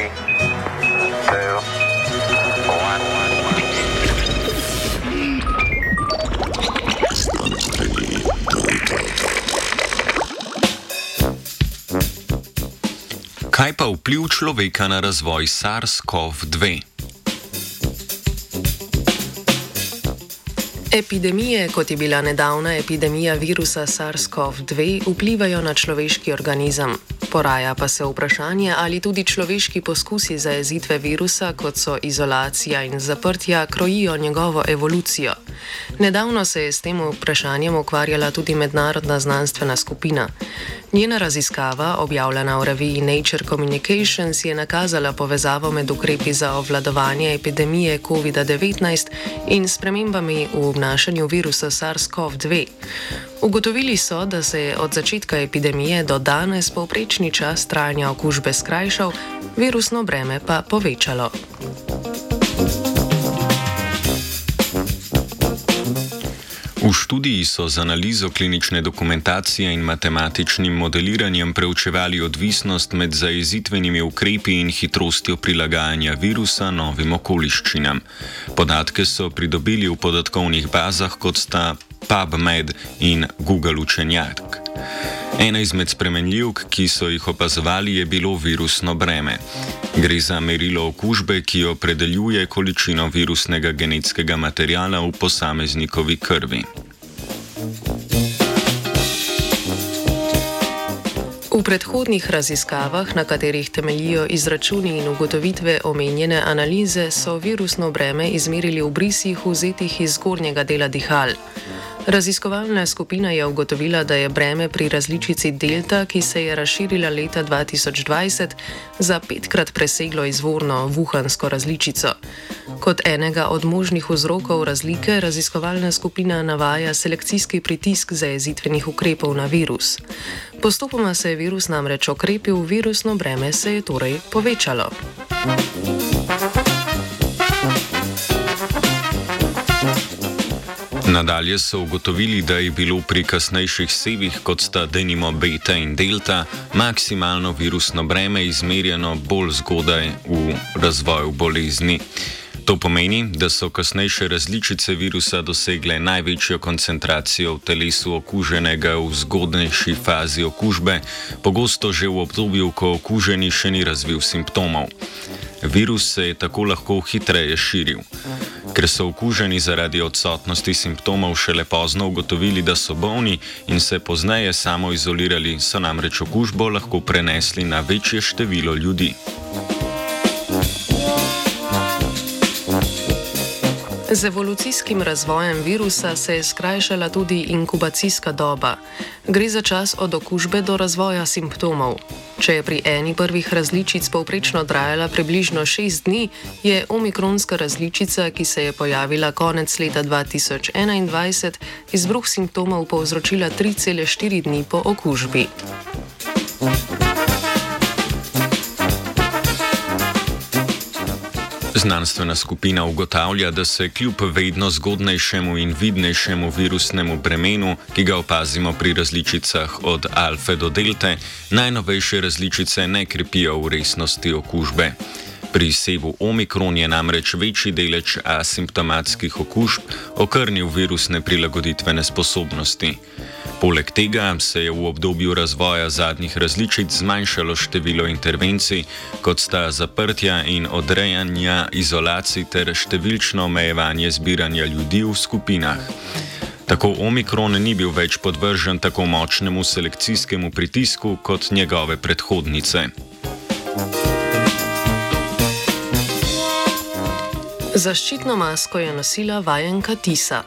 Three, two, one. Kaj pa vpliv človeka na razvoj SARS-CoV-2? Epidemije, kot je bila nedavna epidemija virusa SARS-CoV-2, vplivajo na človeški organizem. Poraja pa se vprašanje, ali tudi človeški poskusi za jezitve virusa, kot so izolacija in zaprtja, krojijo njegovo evolucijo. Nedavno se je s tem vprašanjem ukvarjala tudi mednarodna znanstvena skupina. Njena raziskava, objavljena v reviji Nature Communications, je nakazala povezavo med ukrepi za obvladovanje epidemije COVID-19 in spremembami v obnašanju virusa SARS-CoV-2. Ugotovili so, da se je od začetka epidemije do danes povprečni čas trajanja okužbe skrajšal, virusno breme pa povečalo. V študiji so z analizo klinične dokumentacije in matematičnim modeliranjem preučevali odvisnost med zajezitvenimi ukrepi in hitrostjo prilagajanja virusa novim okoliščinam. Podatke so pridobili v podatkovnih bazah, kot sta PubMed in Google učenjak. Ena izmed spremenljivk, ki so jih opazovali, je bilo virusno breme. Gre za merilo okužbe, ki opredeljuje količino virusnega genetskega materijala v posameznikovi krvi. V predhodnih raziskavah, na katerih temeljijo izračuni in ugotovitve omenjene analize, so virusno breme izmerili v brisih vzetih iz zgornjega dela dihal. Raziskovalna skupina je ugotovila, da je breme pri različici Delta, ki se je razširila leta 2020, za petkrat preseglo izvorno vuhansko različico. Kot enega od možnih vzrokov razlike raziskovalna skupina navaja selekcijski pritisk zajezitvenih ukrepov na virus. Postopoma se je virus namreč okrepil, virusno breme se je torej povečalo. Thank you. Nadalje so ugotovili, da je bilo pri kasnejših sevih, kot sta denimo beta in delta, maksimalno virusno breme izmerjeno bolj zgodaj v razvoju bolezni. To pomeni, da so kasnejše različice virusa dosegle največjo koncentracijo v telesu okuženega v zgodnejši fazi okužbe, pogosto že v obdobju, ko okuženi še ni razvil simptomov. Virus se je tako lahko hitreje širil. Ker so okuženi zaradi odsotnosti simptomov šele pozno ugotovili, da so bolni in se pozneje samo izolirali, so namreč okužbo lahko prenesli na večje število ljudi. Z evolucijskim razvojem virusa se je skrajšala tudi inkubacijska doba. Gre za čas od okužbe do razvoja simptomov. Če je pri eni prvih različic povprečno trajala približno 6 dni, je omikronska različica, ki se je pojavila konec leta 2021, izbruh simptomov povzročila 3,4 dni po okužbi. Znanstvena skupina ugotavlja, da se kljub vedno zgodnejšemu in vidnejšemu virusnemu bremenu, ki ga opazimo pri različicah od alfa do delte, najnovejše različice ne krepijo v resnosti okužbe. Pri sevu omikron je namreč večji delež asimptomatskih okužb okrnil virusne prilagoditvene sposobnosti. Poleg tega se je v obdobju razvoja zadnjih različic zmanjšalo število intervencij, kot sta zaprtja in odrejanja izolacij ter številčno omejevanje zbiranja ljudi v skupinah. Tako omikron ni bil več podvržen tako močnemu selekcijskemu pritisku kot njegove predhodnice. Zaščitno masko je nosila vajenka Tisa.